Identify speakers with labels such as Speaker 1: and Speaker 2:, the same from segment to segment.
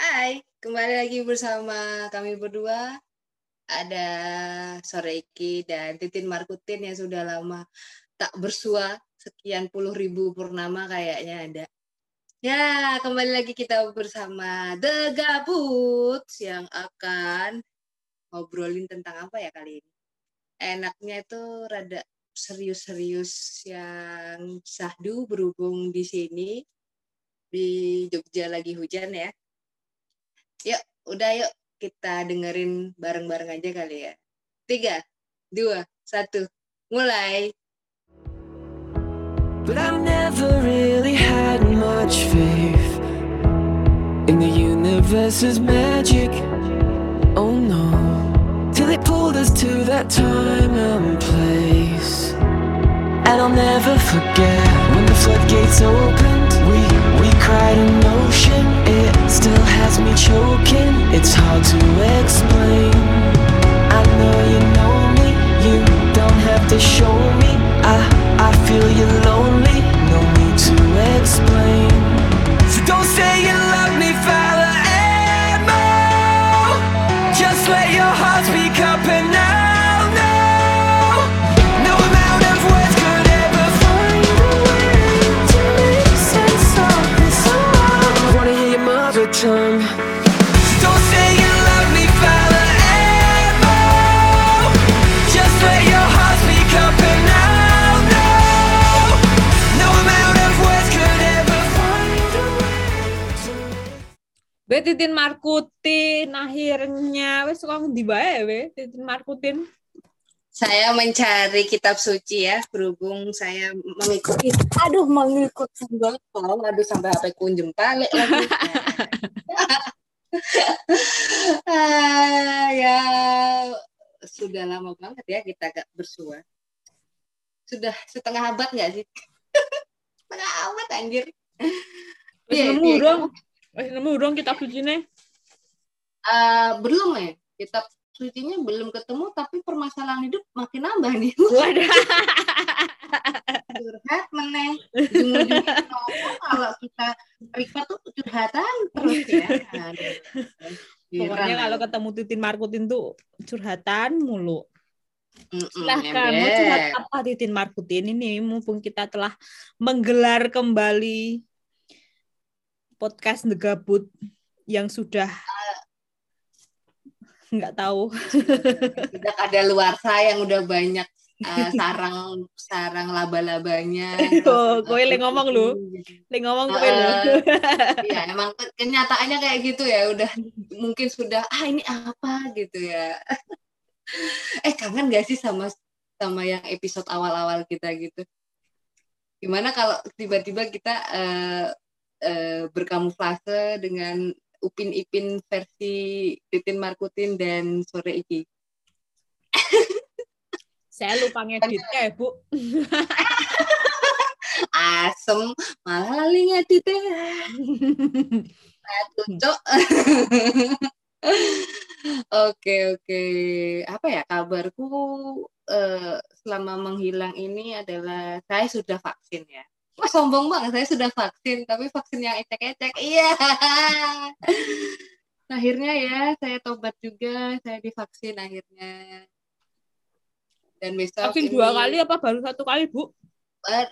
Speaker 1: Hai, kembali lagi bersama kami berdua. Ada Sore Iki dan Titin Markutin yang sudah lama tak bersua. Sekian puluh ribu purnama kayaknya ada. Ya, kembali lagi kita bersama The Gabuts yang akan ngobrolin tentang apa ya kali ini. Enaknya itu rada serius-serius yang sahdu berhubung di sini di Jogja lagi hujan ya. Yuk, udah yuk kita dengerin bareng-bareng aja kali ya. Tiga, dua, satu, mulai.
Speaker 2: But I never really had much faith in the universe's magic. Oh no. Till it pulled us to that time and place. And I'll never forget when the floodgates opened. We we cried an ocean. Has me choking. It's hard to explain. I know you know me. You don't have to show me. I I feel you're lonely. No need to explain.
Speaker 3: Be Titin Markutin akhirnya wes kok di bae we Titin Markutin.
Speaker 1: Saya mencari kitab suci ya, berhubung saya mengikuti. Aduh, mengikuti banget. Aduh, sampai HP ku jempal lagi. ah, ya, sudah lama banget ya kita gak bersua. Sudah setengah abad nggak sih? setengah abad anjir.
Speaker 3: Wes
Speaker 1: Iya,
Speaker 3: nemu
Speaker 1: iya,
Speaker 3: dong. Wes nemu dong kitab sucine.
Speaker 1: Eh, belum ya kitab sucinya belum ketemu tapi permasalahan hidup makin nambah nih
Speaker 3: Wadah.
Speaker 1: curhat meneng kalau kita record tuh curhatan terus ya Aduh.
Speaker 3: Pokoknya kalau ketemu Titin Markutin tuh curhatan mulu. Silahkan mau
Speaker 1: ember.
Speaker 3: curhat apa Titin Markutin ini mumpung kita telah menggelar kembali podcast The Gabut yang sudah nggak tahu
Speaker 1: Tidak ada luar saya yang udah banyak eh, sarang sarang laba-labanya
Speaker 3: Oh, kowe le ngomong lu. Le ngomong kowe lho.
Speaker 1: Iya, emang ke- kenyataannya kayak gitu ya. Udah mungkin sudah ah ini apa gitu ya. eh kangen gak sih sama sama yang episode awal-awal kita gitu? Gimana kalau tiba-tiba kita eh, eh, berkamuflase dengan Upin Ipin versi Titin Markutin dan Sore Iki?
Speaker 3: Saya lupa ngeditnya ya, Bu.
Speaker 1: Asem, malah lali ngeditnya. Aduh, Cok. Oke oke apa ya kabarku eh, selama menghilang ini adalah saya sudah vaksin ya. Wah sombong banget saya sudah vaksin tapi vaksin yang ecek-ecek. Iya. Akhirnya ya saya tobat juga saya divaksin akhirnya. Dan besok
Speaker 3: Vaksin
Speaker 1: ini-
Speaker 3: dua kali apa baru satu kali, Bu?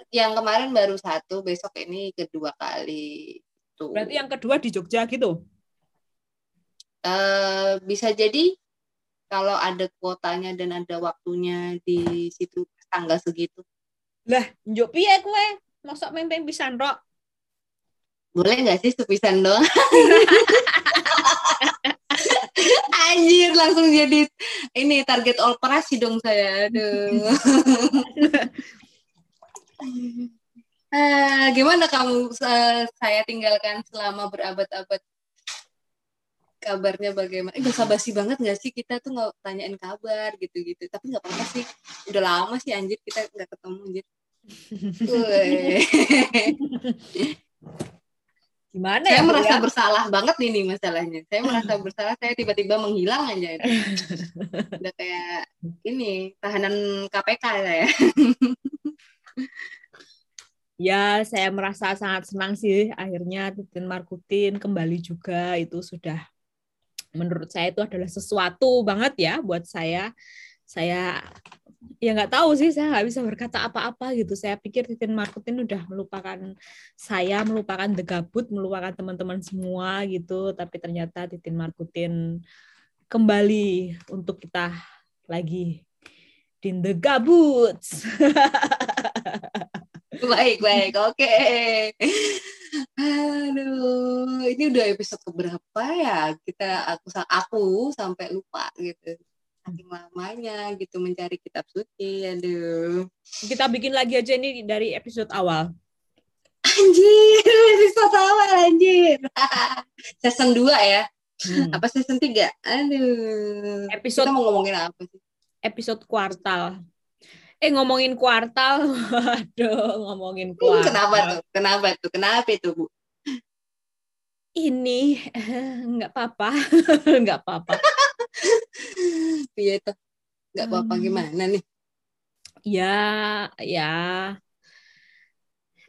Speaker 1: yang kemarin baru satu besok ini kedua kali. Tuh.
Speaker 3: Berarti yang kedua di Jogja gitu.
Speaker 1: eh bisa jadi kalau ada kuotanya dan ada waktunya di situ tanggal segitu.
Speaker 3: Lah, njuk piye kowe? Mosok mempeng pisan rok.
Speaker 1: Boleh nggak sih sepisan doang? Anjir, langsung jadi ini target operasi dong saya. Aduh. Ah, gimana kamu eh, saya tinggalkan selama berabad-abad? Kabarnya bagaimana? Eh, basa-basi banget nggak sih kita tuh nggak tanyain kabar gitu-gitu. Tapi nggak apa-apa sih. Udah lama sih anjir kita nggak ketemu anjir.
Speaker 3: Gimana
Speaker 1: saya
Speaker 3: ya?
Speaker 1: Merasa
Speaker 3: ya?
Speaker 1: bersalah banget nih, nih masalahnya. Saya merasa bersalah, saya tiba-tiba menghilang aja. Udah kayak ini tahanan KPK saya.
Speaker 3: ya saya merasa sangat senang sih akhirnya Titin Markutin kembali juga itu sudah menurut saya itu adalah sesuatu banget ya buat saya saya ya nggak tahu sih saya nggak bisa berkata apa-apa gitu. Saya pikir Titin Markutin udah melupakan saya melupakan The Gabut melupakan teman-teman semua gitu. Tapi ternyata Titin Markutin kembali untuk kita lagi di The Gabut.
Speaker 1: Baik baik oke. Aduh ini udah episode keberapa ya? Kita aku aku sampai lupa gitu saking lamanya gitu mencari kitab suci aduh.
Speaker 3: Kita bikin lagi aja ini dari episode awal.
Speaker 1: Anjir episode awal anjir. Season 2 ya?
Speaker 3: Hmm.
Speaker 1: apa season 3 aduh.
Speaker 3: Episode-
Speaker 1: kita mau ngomongin apa sih?
Speaker 3: Episode kuartal. Eh ngomongin kuartal? Aduh ngomongin
Speaker 1: Hmm,
Speaker 3: kuartal.
Speaker 1: kenapa tuh? Kenapa tuh? Kenapa itu bu?
Speaker 3: Ini eh, nggak apa-apa. Nggak apa-apa
Speaker 1: Iya tuh nggak apa-apa
Speaker 3: Hmm.
Speaker 1: gimana nih?
Speaker 3: Ya ya.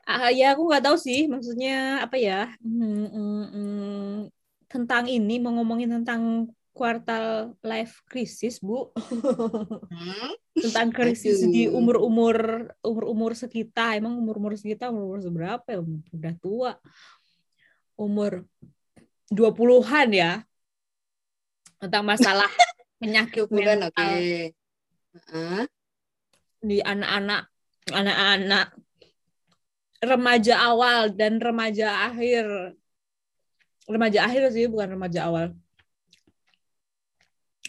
Speaker 3: Ah, ya aku nggak tahu sih maksudnya apa ya? Hmm, hmm, hmm, tentang ini mau ngomongin tentang kuartal life crisis bu.
Speaker 1: Hmm?
Speaker 3: tentang krisis
Speaker 1: Aduh.
Speaker 3: di umur umur umur umur sekitar. Emang umur umur sekitar umur umur seberapa ya? Udah tua. Umur 20-an ya tentang masalah penyakit
Speaker 1: bukan oke. Heeh.
Speaker 3: di anak-anak anak-anak remaja awal dan remaja akhir. Remaja akhir sih bukan remaja awal.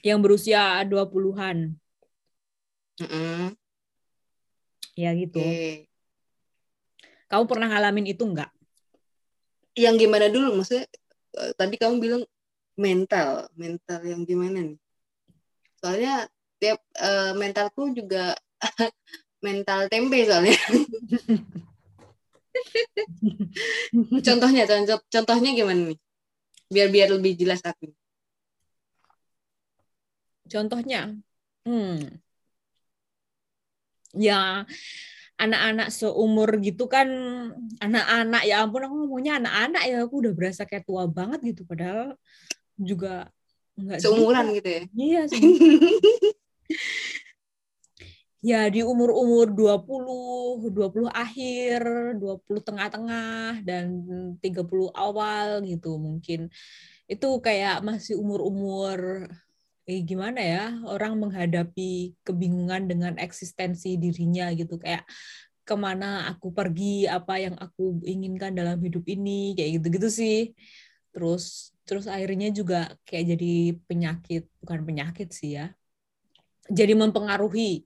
Speaker 3: Yang berusia 20-an
Speaker 1: Heeh.
Speaker 3: ya gitu.
Speaker 1: Oke.
Speaker 3: kamu pernah ngalamin itu enggak
Speaker 1: yang gimana dulu? Maksudnya eh, tadi kamu bilang mental mental yang gimana nih? Soalnya tiap eh, mentalku juga mental tempe soalnya. Contohnya contoh contohnya gimana nih? Biar biar lebih jelas aku.
Speaker 3: Contohnya, hmm, ya anak-anak seumur gitu kan, anak-anak ya ampun aku ngomongnya anak-anak ya aku udah berasa kayak tua banget gitu, padahal juga enggak
Speaker 1: seumuran gitu ya?
Speaker 3: Iya, ya di umur-umur 20, 20 akhir, 20 tengah-tengah dan 30 awal gitu mungkin. Itu kayak masih umur-umur eh gimana ya, orang menghadapi kebingungan dengan eksistensi dirinya gitu. Kayak ke mana aku pergi, apa yang aku inginkan dalam hidup ini, kayak gitu-gitu sih. Terus terus akhirnya juga kayak jadi penyakit, bukan penyakit sih ya. Jadi mempengaruhi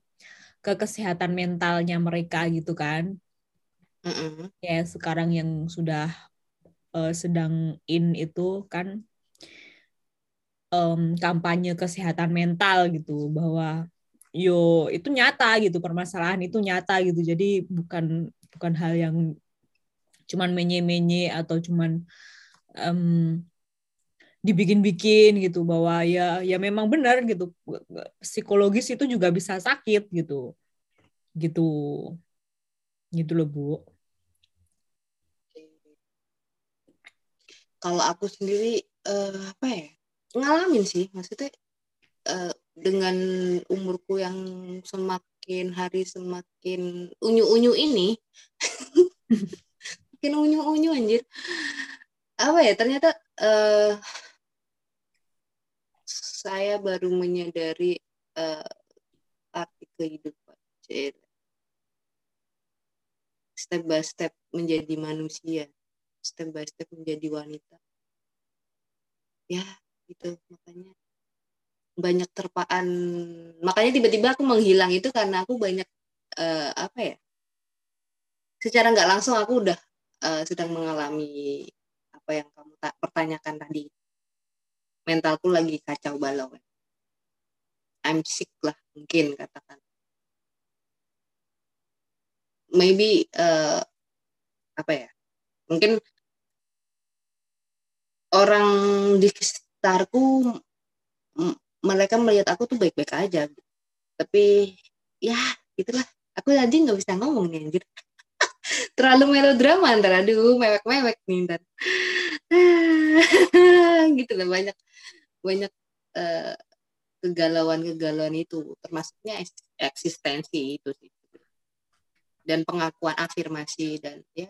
Speaker 3: ke kesehatan mentalnya mereka gitu kan.
Speaker 1: Heeh.
Speaker 3: Kayak sekarang yang sudah eh, sedang in itu kan em, kampanye kesehatan mental gitu bahwa yo itu nyata gitu permasalahan itu nyata gitu jadi bukan bukan hal yang cuman menye-menye atau cuman em, dibikin-bikin gitu bahwa ya ya memang benar gitu psikologis itu juga bisa sakit gitu. Gitu. Gitu loh bu.
Speaker 1: Kalau aku sendiri eh, apa ya ngalamin sih maksudnya eh, dengan umurku yang semakin hari semakin unyu-unyu ini makin unyu-unyu anjir. Apa ya ternyata eh, saya baru menyadari eh, arti kehidupan. Step by step menjadi manusia step by step menjadi wanita. Ya gitu makanya. Banyak terpaan makanya tiba-tiba aku menghilang itu karena aku banyak eh, apa ya secara nggak langsung aku udah eh, sedang mengalami apa yang kamu pertanyakan tadi mentalku lagi kacau balau I'm sick lah mungkin katakan. Maybe eh, apa ya? Mungkin orang di sekitarku mereka melihat aku tuh baik-baik aja. Tapi ya itulah aku tadi nggak bisa ngomong nih anjir. Terlalu melodrama ntar. Aduh mewek-mewek nih ntar. Gitu lah banyak banyak uh, kegalauan-kegalauan itu termasuknya eksistensi itu sih. Dan pengakuan afirmasi dan ya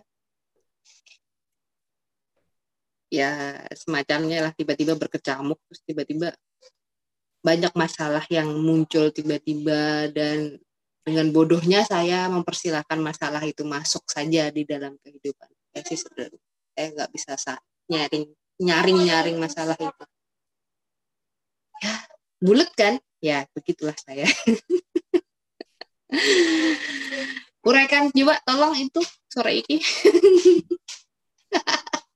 Speaker 1: ya semacamnya lah tiba-tiba berkecamuk terus tiba-tiba banyak masalah yang muncul tiba-tiba dan dengan bodohnya saya mempersilahkan masalah itu masuk saja di dalam kehidupan. Saya sih sebenarnya saya nggak bisa nyaring nyaring nyaring masalah itu bulat kan? Ya begitulah saya. Uraikan coba tolong itu sore ini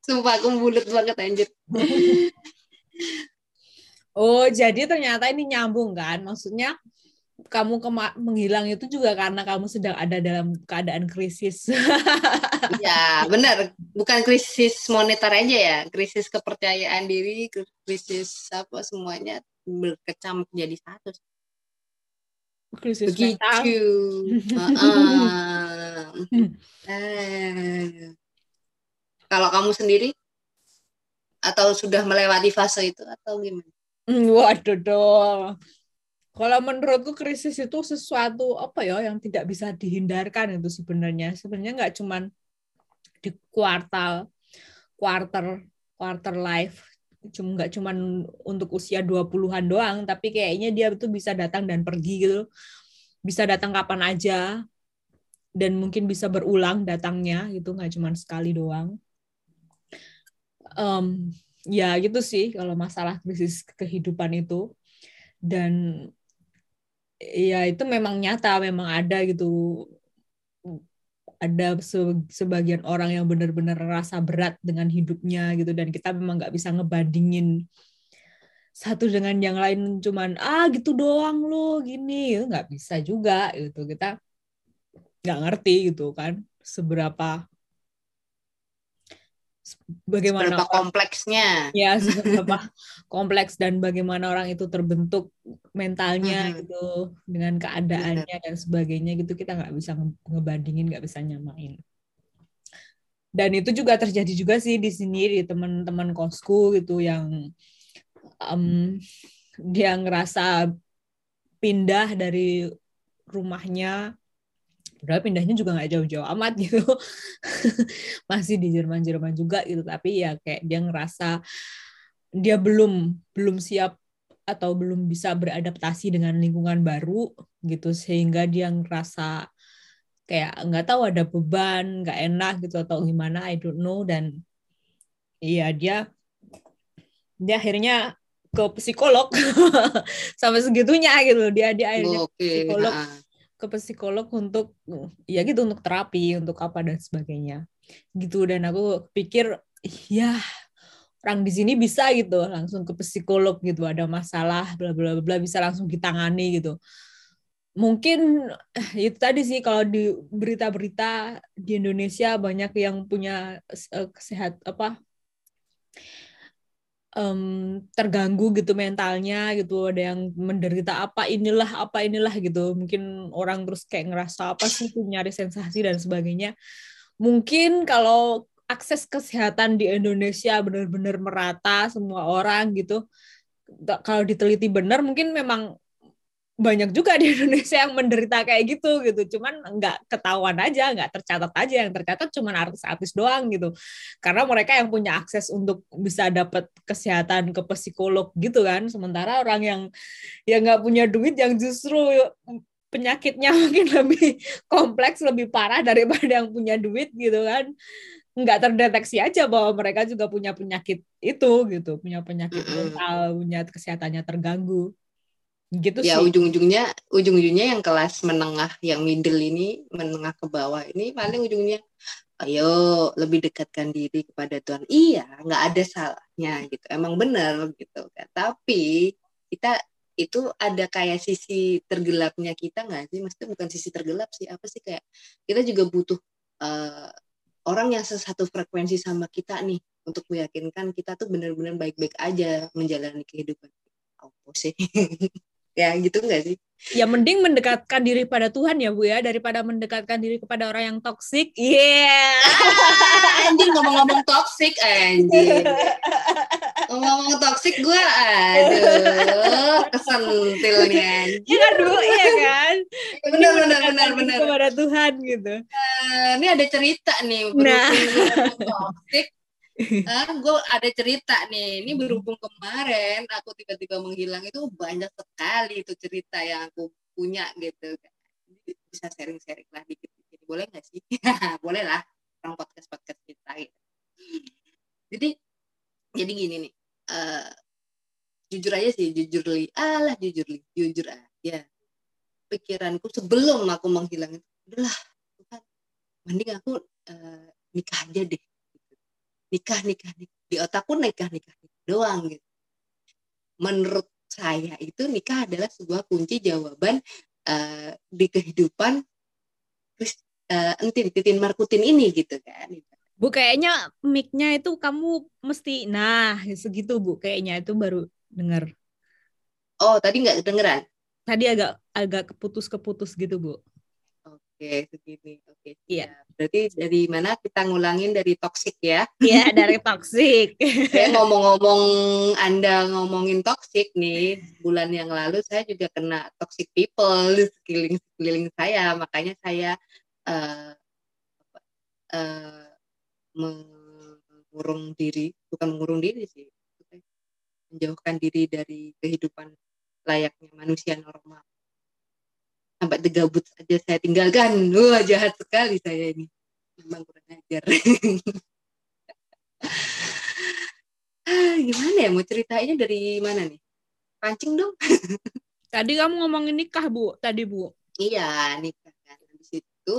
Speaker 1: sumpah aku bulat banget anjir.
Speaker 3: Oh jadi ternyata ini nyambung kan? Maksudnya kamu menghilang itu juga karena kamu sedang ada dalam keadaan krisis.
Speaker 1: ya, benar. Bukan krisis moneter aja ya, krisis kepercayaan diri, krisis apa semuanya berkecamuk jadi satu.
Speaker 3: Krisis Begitu. uh
Speaker 1: -uh. Kalau kamu sendiri atau sudah melewati fase itu atau gimana?
Speaker 3: Hmm, waduh dong kalau menurutku krisis itu sesuatu apa ya yang tidak bisa dihindarkan itu sebenarnya. Sebenarnya nggak cuman di kuartal quarter quarter life cuma nggak cuman untuk usia 20-an doang, tapi kayaknya dia itu bisa datang dan pergi gitu. Bisa datang kapan aja dan mungkin bisa berulang datangnya gitu nggak cuman sekali doang. Um, ya gitu sih kalau masalah krisis kehidupan itu dan ya itu memang nyata memang ada gitu ada sebagian orang yang benar-benar rasa berat dengan hidupnya gitu dan kita memang nggak bisa ngebandingin satu dengan yang lain cuman ah gitu doang lo gini. Nggak bisa juga gitu kita nggak ngerti gitu kan seberapa
Speaker 1: bagaimana seberapa kompleksnya
Speaker 3: ya seberapa kompleks dan bagaimana orang itu terbentuk mentalnya hmm. gitu dengan keadaannya Benar. dan sebagainya gitu kita nggak bisa ngebandingin nggak bisa nyamain dan itu juga terjadi juga sih di sini di teman-teman kosku gitu yang um, dia ngerasa pindah dari rumahnya Padahal pindahnya juga nggak jauh-jauh amat gitu. Masih di Jerman-Jerman juga gitu. Tapi ya kayak dia ngerasa dia belum belum siap atau belum bisa beradaptasi dengan lingkungan baru gitu sehingga dia ngerasa kayak nggak tahu ada beban nggak enak gitu atau gimana I don't know dan iya dia dia akhirnya ke psikolog sampai segitunya gitu dia dia akhirnya okay. psikolog ke psikolog untuk ya gitu untuk terapi untuk apa dan sebagainya. Gitu dan aku pikir ya orang di sini bisa gitu langsung ke psikolog gitu ada masalah bla bla bla bisa langsung ditangani gitu. Mungkin itu tadi sih kalau di berita-berita di Indonesia banyak yang punya uh, kesehat apa um, terganggu gitu mentalnya gitu. Ada yang menderita apa inilah apa inilah gitu. Mungkin orang terus kayak ngerasa apa sih nyari sensasi dan sebagainya. Mungkin kalau akses kesehatan di Indonesia benar-benar merata semua orang gitu kalau diteliti benar mungkin memang banyak juga di Indonesia yang menderita kayak gitu gitu. Cuman nggak ketahuan aja nggak tercatat aja. Yang tercatat cuman artis-artis doang gitu. Karena mereka yang punya akses untuk bisa dapat kesehatan ke psikolog gitu kan. Sementara orang yang yang nggak punya duit yang justru penyakitnya mungkin lebih kompleks lebih parah daripada yang punya duit gitu kan. Nggak terdeteksi aja bahwa mereka juga punya penyakit itu gitu. Punya penyakit mental punya kesehatannya terganggu gitu
Speaker 1: ya ujung-ujungnya ujung-ujungnya yang kelas menengah yang middle ini menengah ke bawah ini paling ujungnya ayo lebih dekatkan diri kepada Tuhan. Iya nggak ada salahnya gitu. Emang benar gitu kan. Tapi kita itu ada kayak sisi tergelapnya kita nggak sih? Maksudnya bukan sisi tergelap sih apa sih? Kayak kita juga butuh uh, orang yang sesatu frekuensi sama kita nih untuk meyakinkan kita tuh benar-benar baik-baik aja menjalani kehidupan. Apa sih ya gitu nggak sih
Speaker 3: ya mending mendekatkan diri pada Tuhan ya Bu ya daripada mendekatkan diri kepada orang yang toksik. Iya. Yeah.
Speaker 1: anjing ngomong-ngomong toksik anjing. Ngomong-ngomong toksik gue aduh kesentil nih anjing.
Speaker 3: Iya kan Bu, iya kan?
Speaker 1: Benar benar benar benar.
Speaker 3: Kepada Tuhan gitu.
Speaker 1: Uh, ini ada cerita nih
Speaker 3: Nah.
Speaker 1: toksik ah, gue ada cerita nih. Ini berhubung kemarin aku tiba-tiba menghilang itu banyak sekali itu cerita yang aku punya gitu. Bisa sharing-sharing lah dikit. dikit. Boleh nggak sih? Boleh lah. Orang podcast podcast kita. Gitu. Jadi jadi gini nih. eh, jujur aja sih, jujur li. Alah jujur li, jujur aja. Pikiranku sebelum aku menghilang itu, udahlah, Tuhan, mending aku eh, nikah aja deh nikah nikah nikah. Di otakku nikah nikah, nikah doang gitu. Menurut saya itu nikah adalah sebuah kunci jawaban uh, di kehidupan terus uh, entin titin markutin ini gitu kan.
Speaker 3: Bu kayaknya mic-nya itu kamu mesti nah segitu Bu. Kayaknya itu baru dengar.
Speaker 1: oh tadi nggak kedengeran?
Speaker 3: Tadi agak agak keputus-keputus gitu Bu.
Speaker 1: Oke segini. Oke
Speaker 3: Iya.
Speaker 1: berarti dari mana kita ngulangin? Dari toxic ya?
Speaker 3: Iya dari toksik.
Speaker 1: saya ngomong-ngomong Anda ngomongin toxic nih, bulan yang lalu saya juga kena toxic people di sekeliling sekeliling saya, makanya saya eh, apa, eh, mengurung diri, bukan mengurung diri sih, menjauhkan diri dari kehidupan layaknya manusia normal. Sampai tegabut aja saya tinggalkan. Wah, jahat sekali saya ini. Memang kurang ajar. Ah, gimana ya mau ceritainnya dari mana nih? Pancing dong.
Speaker 3: Tadi kamu ngomongin nikah Bu, tadi Bu.
Speaker 1: Iya, nikah kan. Habis itu,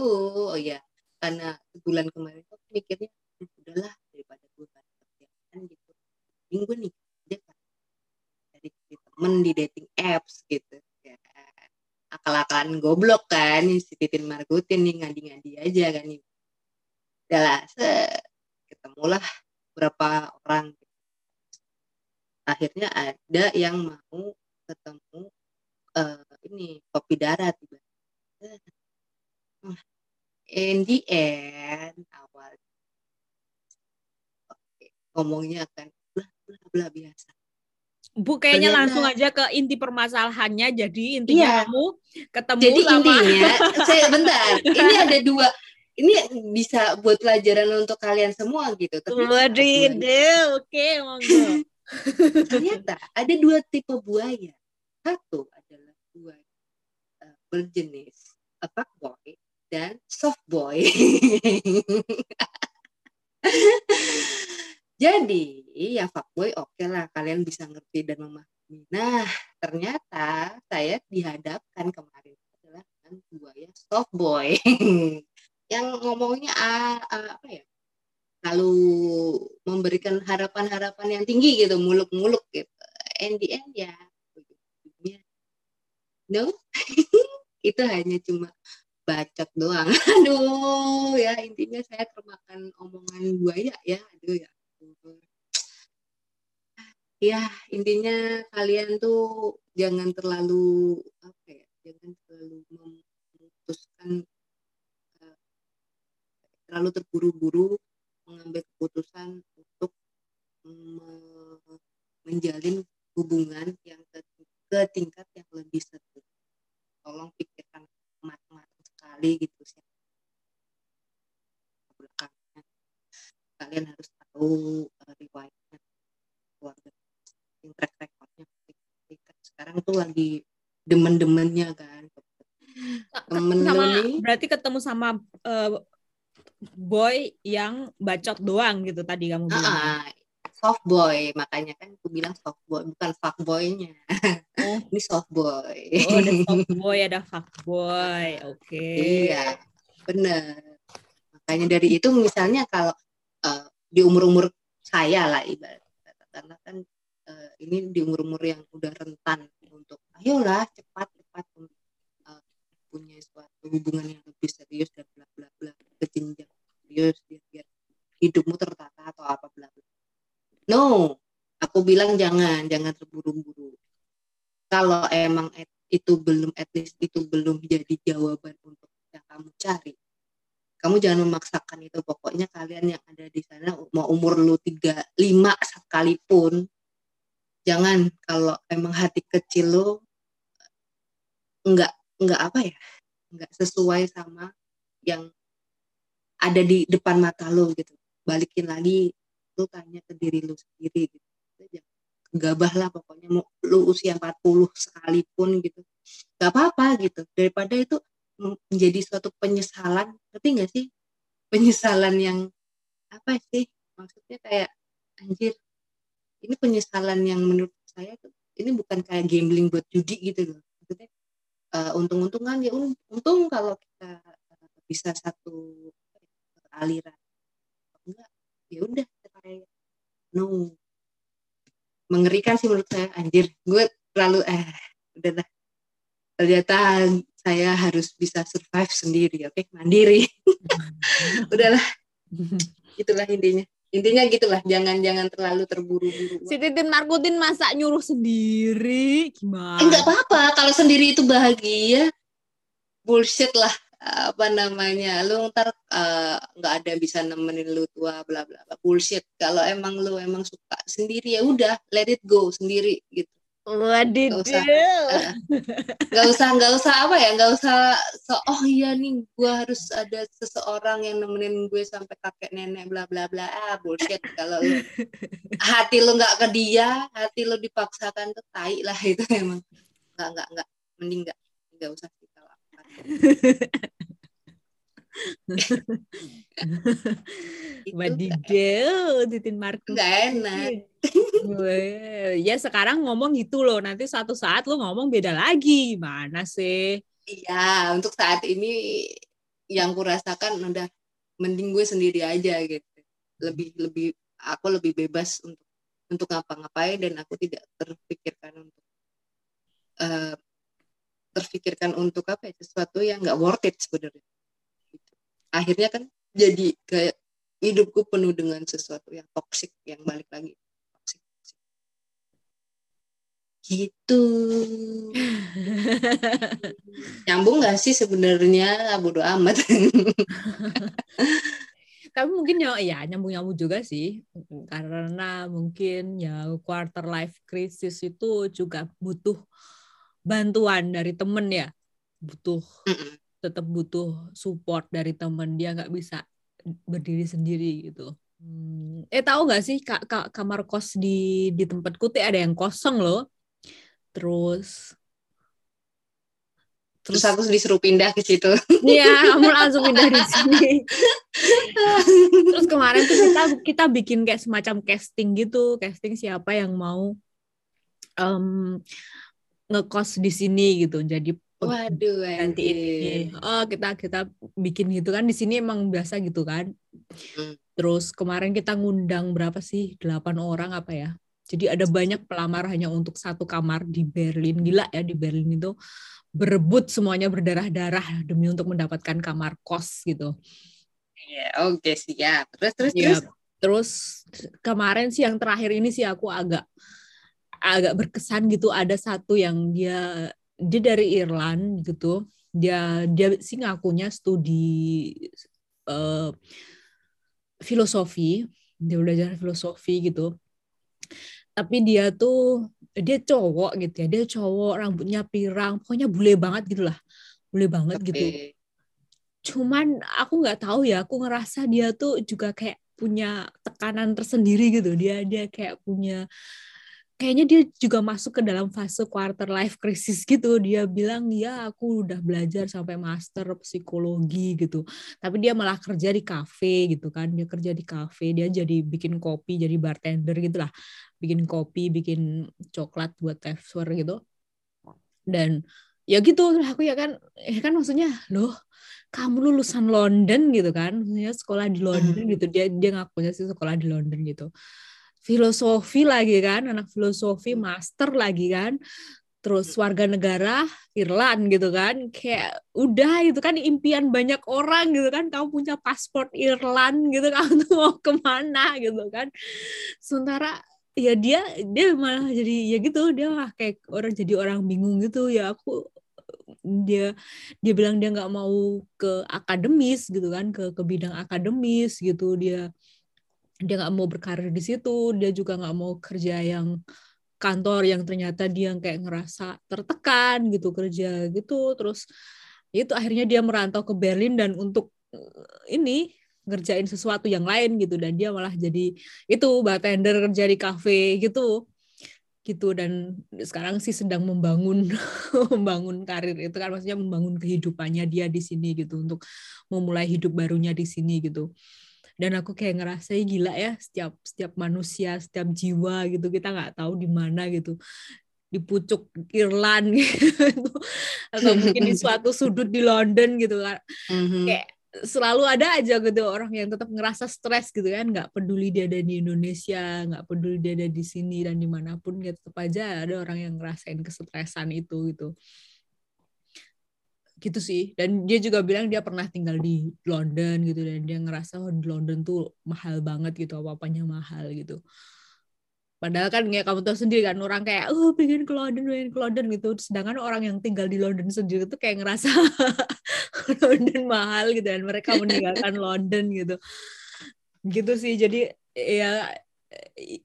Speaker 1: oh iya, karena bulan kemarin tuh aku mikirnya, "Hmm, udahlah daripada gue kerjaan gitu. Aja kan. Dari dari temen di dating apps gitu. Akal-akalan goblok kan, si Titin Margutin nih ngadi-ngadi aja kan. nih. Ketemulah beberapa orang. Akhirnya ada yang mau ketemu eh, ini kopi darat in the end awal oke, ngomongnya akan bla bla bla biasa
Speaker 3: Bu kayaknya
Speaker 1: Ternyata-
Speaker 3: langsung aja ke inti permasalahannya. Jadi intinya
Speaker 1: Iya.
Speaker 3: kamu ketemu
Speaker 1: jadi
Speaker 3: sama
Speaker 1: intinya saya bentar ini ada dua ini bisa buat pelajaran untuk kalian semua gitu tapi
Speaker 3: Waduh, oke monggo.
Speaker 1: ternyata ada dua tipe buaya satu adalah buaya eh, berjenis a fuckboy dan soft boy jadi ya fuckboy oke lah kalian bisa ngerti dan memahami. Nah ternyata saya dihadapkan kemarin adalah dengan buaya soft boy. Yang ngomongnya ah, apa ya lalu memberikan harapan-harapan yang tinggi gitu muluk-muluk gitu. And the end ya no itu hanya cuma bacot doang. Aduh ya intinya saya termakan omongan buaya ya aduh ya. Ya intinya kalian tuh jangan terlalu apa ya jangan terlalu memutuskan eh, terlalu terburu-buru mengambil keputusan untuk me- menjalin hubungan yang ke, ke tingkat yang lebih serius. Tolong pikirkan matang-matang sekali gitu sih. Kalian harus tahu uh, riwayatnya keluarga track recordnya sekarang tuh lagi demen-demennya kan temen
Speaker 3: sama
Speaker 1: nih
Speaker 3: berarti ketemu sama eh, boy yang bacot doang gitu tadi kamu bilang.
Speaker 1: Ah, ah, soft boy makanya kan aku bilang soft boy bukan fuck boynya
Speaker 3: Oh.
Speaker 1: ini soft boy
Speaker 3: Oh, ada soft boy, ada fuck boy. Oke.
Speaker 1: iya bener makanya dari itu misalnya kalau eh, di umur umur saya lah ibarat karena kan eh, ini di umur umur yang udah rentan untuk ayolah cepat cepat untuk eh, punya suatu hubungan yang lebih serius dan bla bla bla ke jenjang serius biar, biar hidupmu tertata atau apa bla bla. No aku bilang jangan jangan terburu-buru. Kalau emang et- itu belum at least itu belum jadi jawaban untuk yang kamu cari kamu jangan memaksakan itu. Pokoknya kalian yang ada di sana mau umur lu tiga lima sekalipun jangan kalau emang hati kecil lu nggak nggak apa ya nggak sesuai sama yang ada di depan mata lu gitu. Balikin lagi lu tanya ke diri lu sendiri gitu. Gabah lah pokoknya mau lu usia 40 sekalipun gitu gak apa-apa gitu. Daripada itu menjadi suatu penyesalan tapi nggak sih? Penyesalan yang apa sih? Maksudnya kayak anjir ini penyesalan yang menurut saya tuh ini bukan kayak gambling buat judi gitu loh. Maksudnya uh, untung-untungan ya untung kalau kita bisa satu aliran. Enggak ya udah kayak no. Mengerikan sih menurut saya anjir. Gue terlalu eh udah lah. Ternyata saya harus bisa survive sendiri oke? Okay? mandiri udahlah itulah intinya intinya gitulah jangan jangan terlalu terburu-buru.
Speaker 3: Si Titin Markutin masa nyuruh sendiri? Gimana?
Speaker 1: Enggak eh, apa-apa. Kalau sendiri itu bahagia. Bullshit lah. Apa namanya? Lu ntar eh, nggak uh, ada bisa nemenin lu tua bla bla bla. Bullshit. Kalau emang lu emang suka sendiri ya udah let it go sendiri gitu
Speaker 3: Waduh. Gak usah,
Speaker 1: uh, gak usah, gak usah apa ya, gak usah. So, oh iya nih, gue harus ada seseorang yang nemenin gue sampai kakek nenek bla bla bla. Ah bullshit. Kalau lu, hati lu nggak ke dia, hati lu dipaksakan tuh tai lah itu emang. Nggak nggak nggak, mending nggak, nggak usah kita lakukan.
Speaker 3: Wadidaw, Titin Markus.
Speaker 1: Gak enak.
Speaker 3: ya sekarang ngomong gitu loh, nanti suatu saat lo ngomong beda lagi. Mana sih?
Speaker 1: Iya, untuk saat ini yang kurasakan udah mending gue sendiri aja gitu. Lebih lebih aku lebih bebas untuk untuk ngapa-ngapain dan aku tidak terpikirkan untuk uh, terpikirkan untuk apa ya sesuatu yang nggak worth it sebenarnya akhirnya kan jadi kayak hidupku penuh dengan sesuatu yang toksik yang balik lagi. Toksik gitu. Nyambung gak sih sebenarnya? Bodo amat.
Speaker 3: Tapi mungkin ya ya nyambung nyambung juga sih. Karena mungkin ya quarter life crisis itu juga butuh bantuan dari temen ya. Butuh tetap butuh support dari teman dia nggak bisa berdiri sendiri gitu hmm. eh tahu nggak sih kak, kak kamar kos di di tempatku tuh ada yang kosong loh terus
Speaker 1: terus aku disuruh pindah ke situ.
Speaker 3: Iya, kamu langsung pindah di sini. terus kemarin tuh kita kita bikin kayak semacam casting gitu, casting siapa yang mau um, ngekos di sini gitu. Jadi
Speaker 1: Waduh,
Speaker 3: nanti. Oh, kita kita bikin gitu kan di sini emang biasa gitu kan. Hmm. Terus kemarin kita ngundang berapa sih? Delapan orang apa ya? Jadi ada banyak pelamar hanya untuk satu kamar di Berlin. Gila ya di Berlin itu berebut semuanya berdarah-darah demi untuk mendapatkan kamar kos gitu.
Speaker 1: Iya, oke okay, siap. Terus terus
Speaker 3: ya, terus. Terus kemarin sih yang terakhir ini sih aku agak agak berkesan gitu ada satu yang dia dia dari Irland gitu. Dia dia sih ngakunya studi uh, filosofi. Dia belajar filosofi gitu. Tapi dia tuh dia cowok gitu ya. Dia cowok rambutnya pirang pokoknya bule banget gitulah bule banget okay. gitu. Cuman aku nggak tahu ya aku ngerasa dia tuh juga kayak punya tekanan tersendiri gitu. Dia dia kayak punya kayaknya dia juga masuk ke dalam fase quarter life crisis gitu. Dia bilang, ya aku udah belajar sampai master psikologi gitu. Tapi dia malah kerja di kafe gitu kan. Dia kerja di kafe, dia jadi bikin kopi, jadi bartender gitu lah. Bikin kopi, bikin coklat buat tester gitu. Dan ya gitu aku ya kan, ya kan maksudnya loh kamu lulusan London gitu kan, maksudnya sekolah di London hmm. gitu. Dia dia ngakunya sih sekolah di London gitu filosofi lagi kan, anak filosofi master lagi kan. Terus hmm. warga negara Irland gitu kan. Kayak udah itu kan impian banyak orang gitu kan. Kamu punya paspor Irland gitu kamu tuh mau ke mana gitu kan. Sementara ya dia dia malah jadi ya gitu dia malah kayak orang jadi orang bingung gitu ya aku dia dia bilang dia nggak mau ke akademis gitu kan ke ke bidang akademis gitu dia dia nggak mau berkarir di situ dia juga nggak mau kerja yang kantor yang ternyata dia kayak ngerasa tertekan gitu kerja gitu. Terus itu akhirnya dia merantau ke Berlin dan untuk eh, ini ngerjain sesuatu yang lain gitu. Dan dia malah jadi itu bartender kerja di kafe gitu. Gitu dan sekarang sih sedang membangun membangun karir itu kan. Maksudnya membangun kehidupannya dia di sini gitu untuk memulai hidup barunya di sini gitu dan aku kayak ngerasa gila ya setiap setiap manusia setiap jiwa gitu kita nggak tahu di mana gitu. Di pucuk Irland gitu. Atau mungkin di suatu sudut di London gitu kan. Mm-hmm. kayak selalu ada aja gitu orang yang tetap ngerasa stres gitu kan. Nggak peduli dia ada di Indonesia nggak peduli dia ada di sini dan di mana pun ya tetap aja ada orang yang ngerasain kesetresan itu gitu gitu sih dan dia juga bilang dia pernah tinggal di London gitu dan dia ngerasa oh di London tuh mahal banget gitu apa apanya mahal gitu Padahal kan kayak kamu tahu sendiri kan orang kayak oh pengen ke London, pengen ke London gitu. Sedangkan orang yang tinggal di London sendiri tuh kayak ngerasa London mahal gitu dan mereka meninggalkan London gitu. Gitu sih. Jadi ya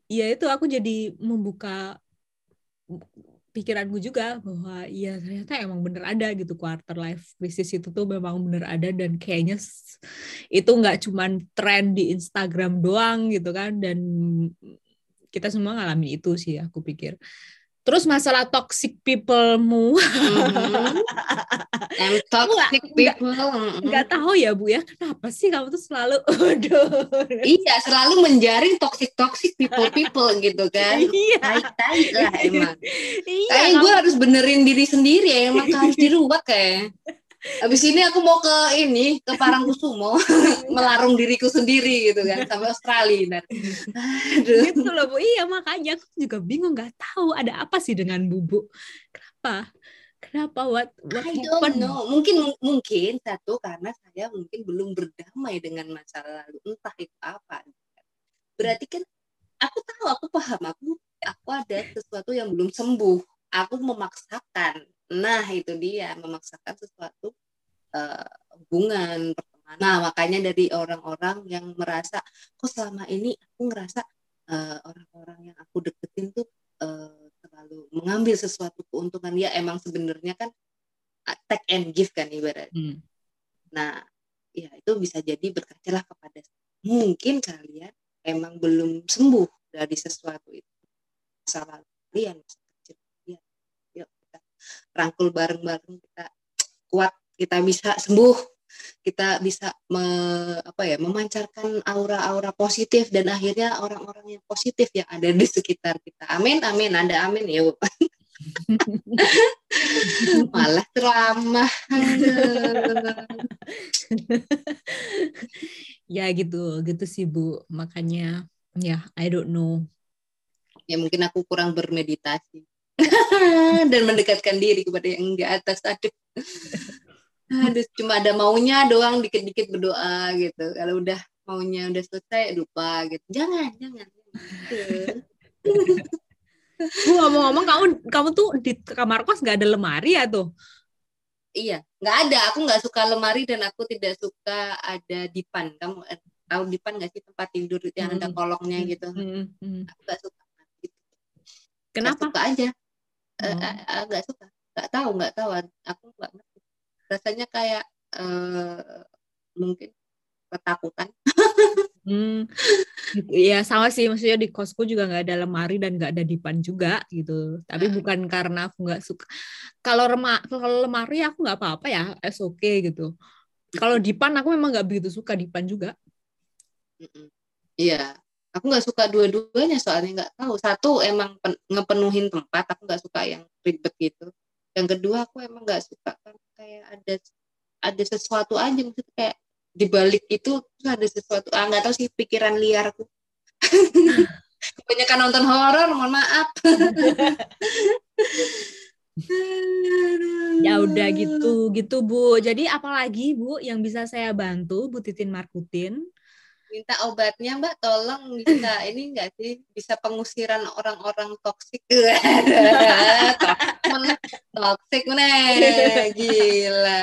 Speaker 3: ya itu aku jadi membuka pikiranku juga bahwa ya ternyata emang bener ada gitu. Quarter life crisis itu tuh memang bener ada dan kayaknya itu nggak cuman tren di Instagram doang gitu kan dan kita semua ngalamin itu sih aku pikir Terus masalah toxic people-mu.
Speaker 1: Mm-hmm. toxic people.
Speaker 3: Nggak, nggak tahu ya Bu ya, kenapa sih kamu tuh selalu aduh.
Speaker 1: Iya, selalu menjaring toxic-toxic people-people gitu kan.
Speaker 3: Iya.
Speaker 1: Lah emang. Iya, Kayak gue harus benerin diri sendiri ya, emang harus diruat kayak. Abis ini aku mau ke ini ke Parangkusumo melarung diriku sendiri gitu kan sampai Australia.
Speaker 3: Aduh. Gitu loh Bu. Iya makanya aku juga bingung nggak tahu ada apa sih dengan Bubu. Kenapa? Kenapa what, what
Speaker 1: I don't know. Mungkin mungkin satu karena saya mungkin belum berdamai dengan masa lalu. Entah itu apa. Berarti kan aku tahu, aku paham, aku aku ada sesuatu yang belum sembuh. Aku memaksakan Nah, itu dia memaksakan sesuatu uh, hubungan pertemanan. Nah, makanya dari orang-orang yang merasa kok selama ini aku ngerasa eh, orang-orang yang aku deketin tuh uh, terlalu mengambil sesuatu keuntungan ya emang sebenarnya kan take and give kan ibarat. Hmm. Nah, ya itu bisa jadi berkacalah kepada mungkin kalian emang belum sembuh dari sesuatu itu. Salah kalian rangkul bareng-bareng kita kuat kita bisa sembuh kita bisa me, apa ya memancarkan aura-aura positif dan akhirnya orang-orang yang positif yang ada di sekitar kita. Amin amin ada amin yuk. Malah ceramah.
Speaker 3: Ya gitu gitu sih bu. Makanya ya I don't know.
Speaker 1: Ya mungkin aku kurang bermeditasi dan mendekatkan diri kepada yang di atas aduh aduh cuma ada maunya doang dikit-dikit berdoa gitu kalau udah maunya udah selesai lupa gitu jangan jangan
Speaker 3: Bu ngomong-ngomong kamu kamu tuh di kamar kos nggak ada lemari ya tuh?
Speaker 1: Iya, nggak ada. Aku nggak suka lemari dan aku tidak suka ada dipan. Kamu eh, tahu dipan nggak sih tempat tidur yang hmm. ada kolongnya gitu? Hmm. Hmm. Aku nggak suka. Gitu.
Speaker 3: Kenapa?
Speaker 1: Gak suka aja hmm. uh, agak suka. Nggak tahu nggak tahu. Aku nggak ngerti. Rasanya kayak uh, mungkin ketakutan.
Speaker 3: Hmm, gitu. ya sama sih. Maksudnya di kosku juga nggak ada lemari dan nggak ada dipan juga gitu. Tapi hmm. bukan karena aku nggak suka. Kalau rema kalau lemari aku nggak apa-apa ya. Es oke okay, gitu. Kalau dipan aku memang nggak begitu suka dipan juga.
Speaker 1: Iya aku nggak suka dua-duanya soalnya nggak tahu. Satu emang pen, ngepenuhin tempat aku nggak suka yang ribet gitu. Yang kedua aku emang nggak suka kan kayak ada ada sesuatu aja maksudnya kayak di balik itu ada sesuatu ah nggak tahu sih pikiran liarku. Kebanyakan nonton horor mohon maaf.
Speaker 3: Ya udah gitu gitu bu. Jadi apalagi bu yang bisa saya bantu bu Titin Markutin
Speaker 1: minta obatnya mbak tolong bisa ini enggak sih bisa pengusiran orang-orang toksik toksik mana gila.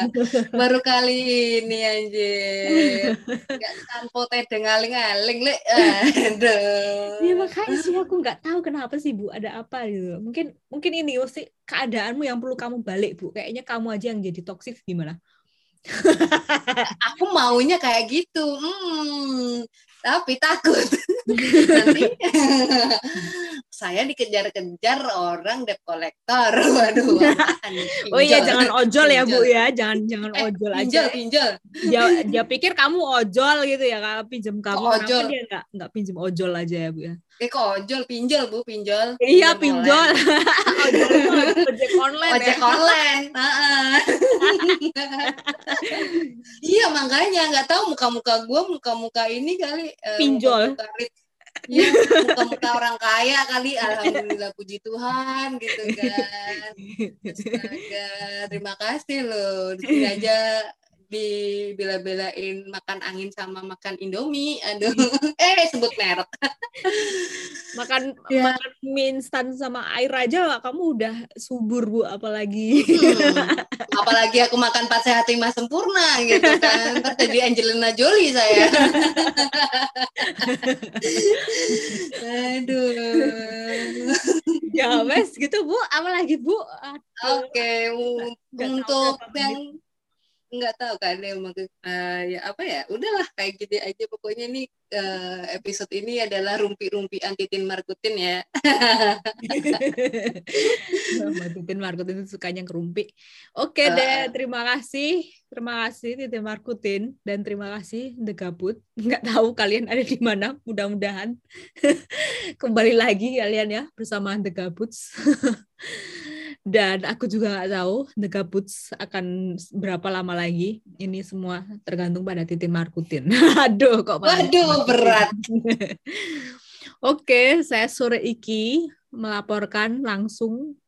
Speaker 1: Baru kali ini anjir. Nggak tanpa teh dengaling-aling le aduh.
Speaker 3: Ya makanya sih aku nggak tahu kenapa sih bu ada apa gitu. Mungkin mungkin ini sih keadaanmu yang perlu kamu balik bu. Kayaknya kamu aja yang jadi toksik gimana
Speaker 1: aku maunya kayak gitu hmm, tapi takut. Nanti saya dikejar-kejar orang debt collector. Waduh
Speaker 3: oh iya jangan ojol ya bu ya. Jangan jangan eh, ojol
Speaker 1: pinjol,
Speaker 3: aja.
Speaker 1: pinjol
Speaker 3: dia dia pikir kamu ojol gitu ya kalau pinjam kamu.
Speaker 1: Kok ojol?
Speaker 3: dia nggak nggak pinjam ojol aja ya bu ya
Speaker 1: eh kok ojol? Pinjol bu pinjol.
Speaker 3: Iya pinjol ojek online.
Speaker 1: Ojek
Speaker 3: ya.
Speaker 1: online iya makanya nggak tahu muka-muka gue muka-muka ini kali uh,
Speaker 3: pinjol.
Speaker 1: muka Iya, muka-muka orang kaya kali, alhamdulillah puji Tuhan gitu kan. Astaga, terima kasih loh. Aja dibela-belain makan angin sama makan Indomie. Aduh, eh sebut merek.
Speaker 3: makan ya. makan mie instan sama air aja kamu udah subur bu apalagi
Speaker 1: hmm. apalagi aku makan empat sehat lima sempurna gitu kan Ntar jadi Angelina Jolie saya aduh
Speaker 3: ya wes gitu bu apalagi bu
Speaker 1: oke okay. untuk yang nggak tahu kan ya uh, ya apa ya udahlah kayak gitu aja. Pokoknya nih uh, episode ini adalah rumpi-rumpi antitin Markutin ya.
Speaker 3: Markutin itu sukanya kerumpi. Oke okay, uh, deh terima kasih. Terima kasih Titin Markutin. Dan terima kasih The Gabut. Nggak tahu kalian ada di mana mudah-mudahan. Kembali lagi kalian ya bersama The Gabuts dan aku juga nggak tahu The Gabuts akan berapa lama lagi. Ini semua tergantung pada Titin Markutin. Aduh kok
Speaker 1: waduh berat.
Speaker 3: Oke saya sore iki melaporkan langsung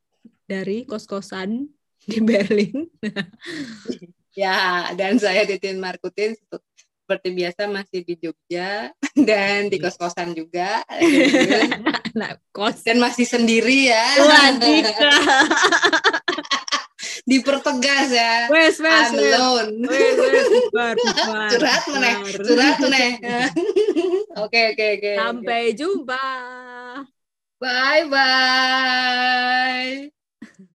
Speaker 3: dari kos-kosan di Berlin.
Speaker 1: Ya dan saya Titin Markutin seperti biasa masih di Jogja dan di kos-kosan juga.
Speaker 3: Nah, kos.
Speaker 1: Dan masih sendiri ya. Dipertegas ya.
Speaker 3: Wes, wes,
Speaker 1: I'm alone.
Speaker 3: Wes, wes, bubar, bubar,
Speaker 1: curhat meneh, curhat meneh. Oke, oke, oke.
Speaker 3: Sampai jumpa.
Speaker 1: Bye bye.